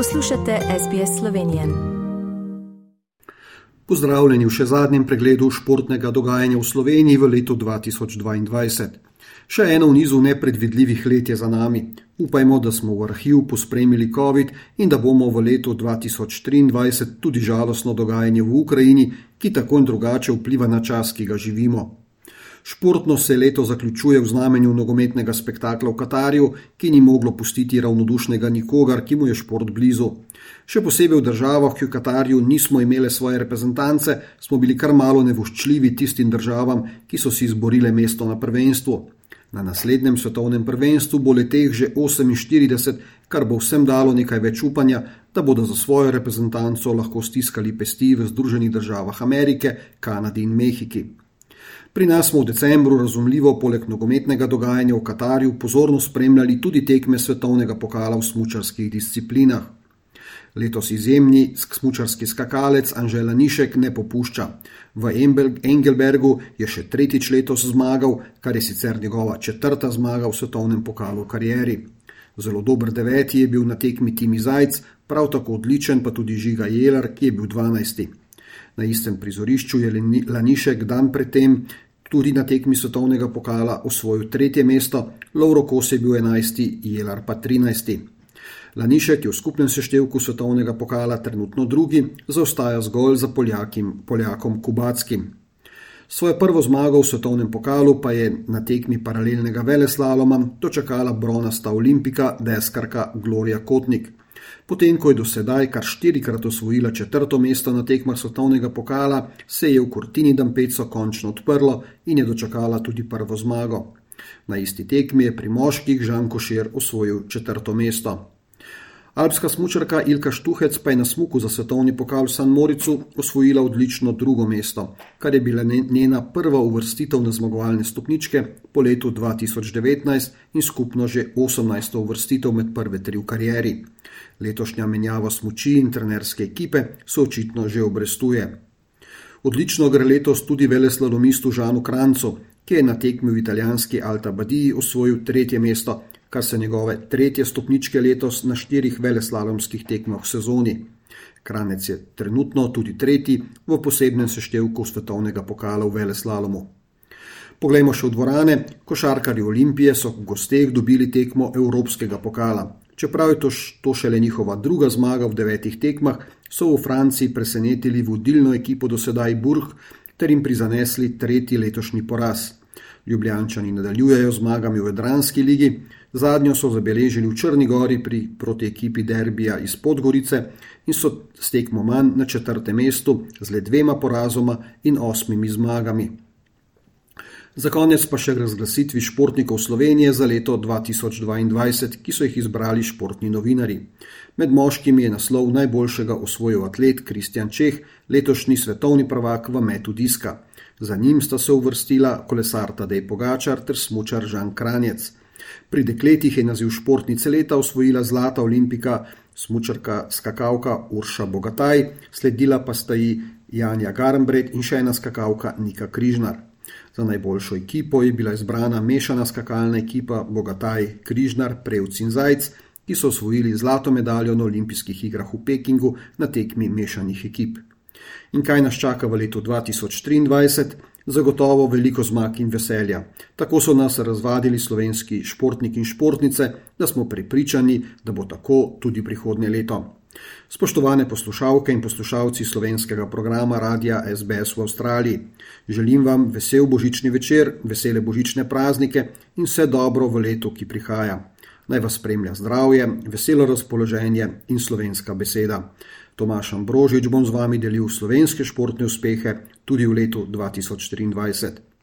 Poslušate SBS Slovenije. Pozdravljeni v še zadnjem pregledu športnega dogajanja v Sloveniji v letu 2022. Še eno v nizu nepredvidljivih let je za nami. Upajmo, da smo v arhiv pospremili COVID in da bomo v letu 2023 tudi žalostno dogajanje v Ukrajini, ki tako in drugače vpliva na čas, ki ga živimo. Športno se leto zaključuje v znamenju nogometnega spektakla v Katarju, ki ni moglo pustiti ravnodušnega nikogar, ki mu je šport blizu. Še posebej v državah, ki v Katarju nismo imeli svoje reprezentance, smo bili kar malo nevoščljivi tistim državam, ki so si izborile mesto na prvenstvu. Na naslednjem svetovnem prvenstvu bo leteh že 48, kar bo vsem dalo nekaj več upanja, da bodo za svojo reprezentanco lahko stiskali pesti v Združenih državah Amerike, Kanadi in Mehiki. Pri nas smo v decembru, razumljivo, poleg nogometnega dogajanja v Katarju, pozorno spremljali tudi tekme svetovnega pokala v smučarskih disciplinah. Letos izjemni smučarski skakalec Anžela Nišek ne popušča. V Engelbergu je še tretjič letos zmagal, kar je sicer njegova četrta zmaga v svetovnem pokalu v karieri. Zelo dober deveti je bil na tekmi Timi Zajc, prav tako odličen pa tudi Žiga Jeler, ki je bil dvanajsti. Na istem prizorišču je Lanišek dan predtem tudi na tekmi svetovnega pokala osvojil tretje mesto, Lauro Kos je bil enajsti, Jelar pa trinajsti. Lanišek je v skupnem seštevku svetovnega pokala trenutno drugi, zaostaja zgolj za Poljakim, Poljakom Kubackim. Svojo prvo zmago v svetovnem pokalu pa je na tekmi paralelnega veleslaloma dočakala bronasta olimpika deskarka Gloria Kotnik. Potem, ko je do sedaj kar štirikrat osvojila četrto mesto na tekmah svetovnega pokala, se je v Kurtini Dampeco končno odprlo in je dočakala tudi prvo zmago. Na isti tekmi je pri moških Žan Košir osvojil četrto mesto. Alpska smočarka Ilka Štuhec pa je na smuku za svetovni pokal v San Moricu osvojila odlično drugo mesto, kar je bila njena prva uvrstitev na zmagovalne stopničke po letu 2019 in skupno že 18. uvrstitev med prve tri v karieri. Letošnja menjava smoči in trenerske ekipe se očitno že obrestuje. Odlično gre letos tudi veleslalomistu Žanu Krancu, ki je na tekmi v italijanski Alta Badiji osvojil tretje mesto kar se njegove tretje stopničke letos na štirih veleslalomskih tekmah v sezoni. Kranec je trenutno tudi tretji v posebnem seštevku svetovnega pokala v veleslalomu. Poglejmo še v dvorane. Košarkari Olimpije so v gosteh dobili tekmo Evropskega pokala. Čeprav je to, to šele njihova druga zmaga v devetih tekmah, so v Franciji presenetili vodilno ekipo do sedaj Burg ter jim prizanesli tretji letošnji poraz. Ljubljančani nadaljujejo zmagami v Vedranski ligi, Zadnjo so zabeležili v Črni gori pri proti ekipi Derbija iz Podgorice in so s tekmo manj na četrtem mestu z le dvema porazoma in osmimi zmagami. Za konec pa še razglasitvi športnikov Slovenije za leto 2022, ki so jih izbrali športni novinari. Med moškimi je naslov najboljšega osvojil atlet Kristjan Čeh, letošnji svetovni prvak v metu diska. Za njim sta se uvrstila kolesar Tadej Pogačar ter smučar Žan Kranjec. Pri dekletih je naziv športnice leta osvojila zlata olimpika, smočarka skakavka Urša Bogataj, sledila pa sta ji Janja Garmbred in še ena skakavka Nika Križnar. Za najboljšo ekipo je bila izbrana mešana skakalna ekipa Bogataj, Križnar, Prevc in Zajc, ki so osvojili zlato medaljo na olimpijskih igrah v Pekingu na tekmi mešanih ekip. In kaj nas čaka v letu 2023? zagotovo veliko zmag in veselja. Tako so nas razvadili slovenski športniki in športnice, da smo prepričani, da bo tako tudi prihodnje leto. Spoštovane poslušalke in poslušalci slovenskega programa Radia SBS v Avstraliji, želim vam vesel božični večer, vesele božične praznike in vse dobro v letu, ki prihaja. Naj vas spremlja zdravje, veselo razpoloženje in slovenska beseda. Tomaš Ambrožič bom z vami delil slovenske športne uspehe tudi v letu 2023.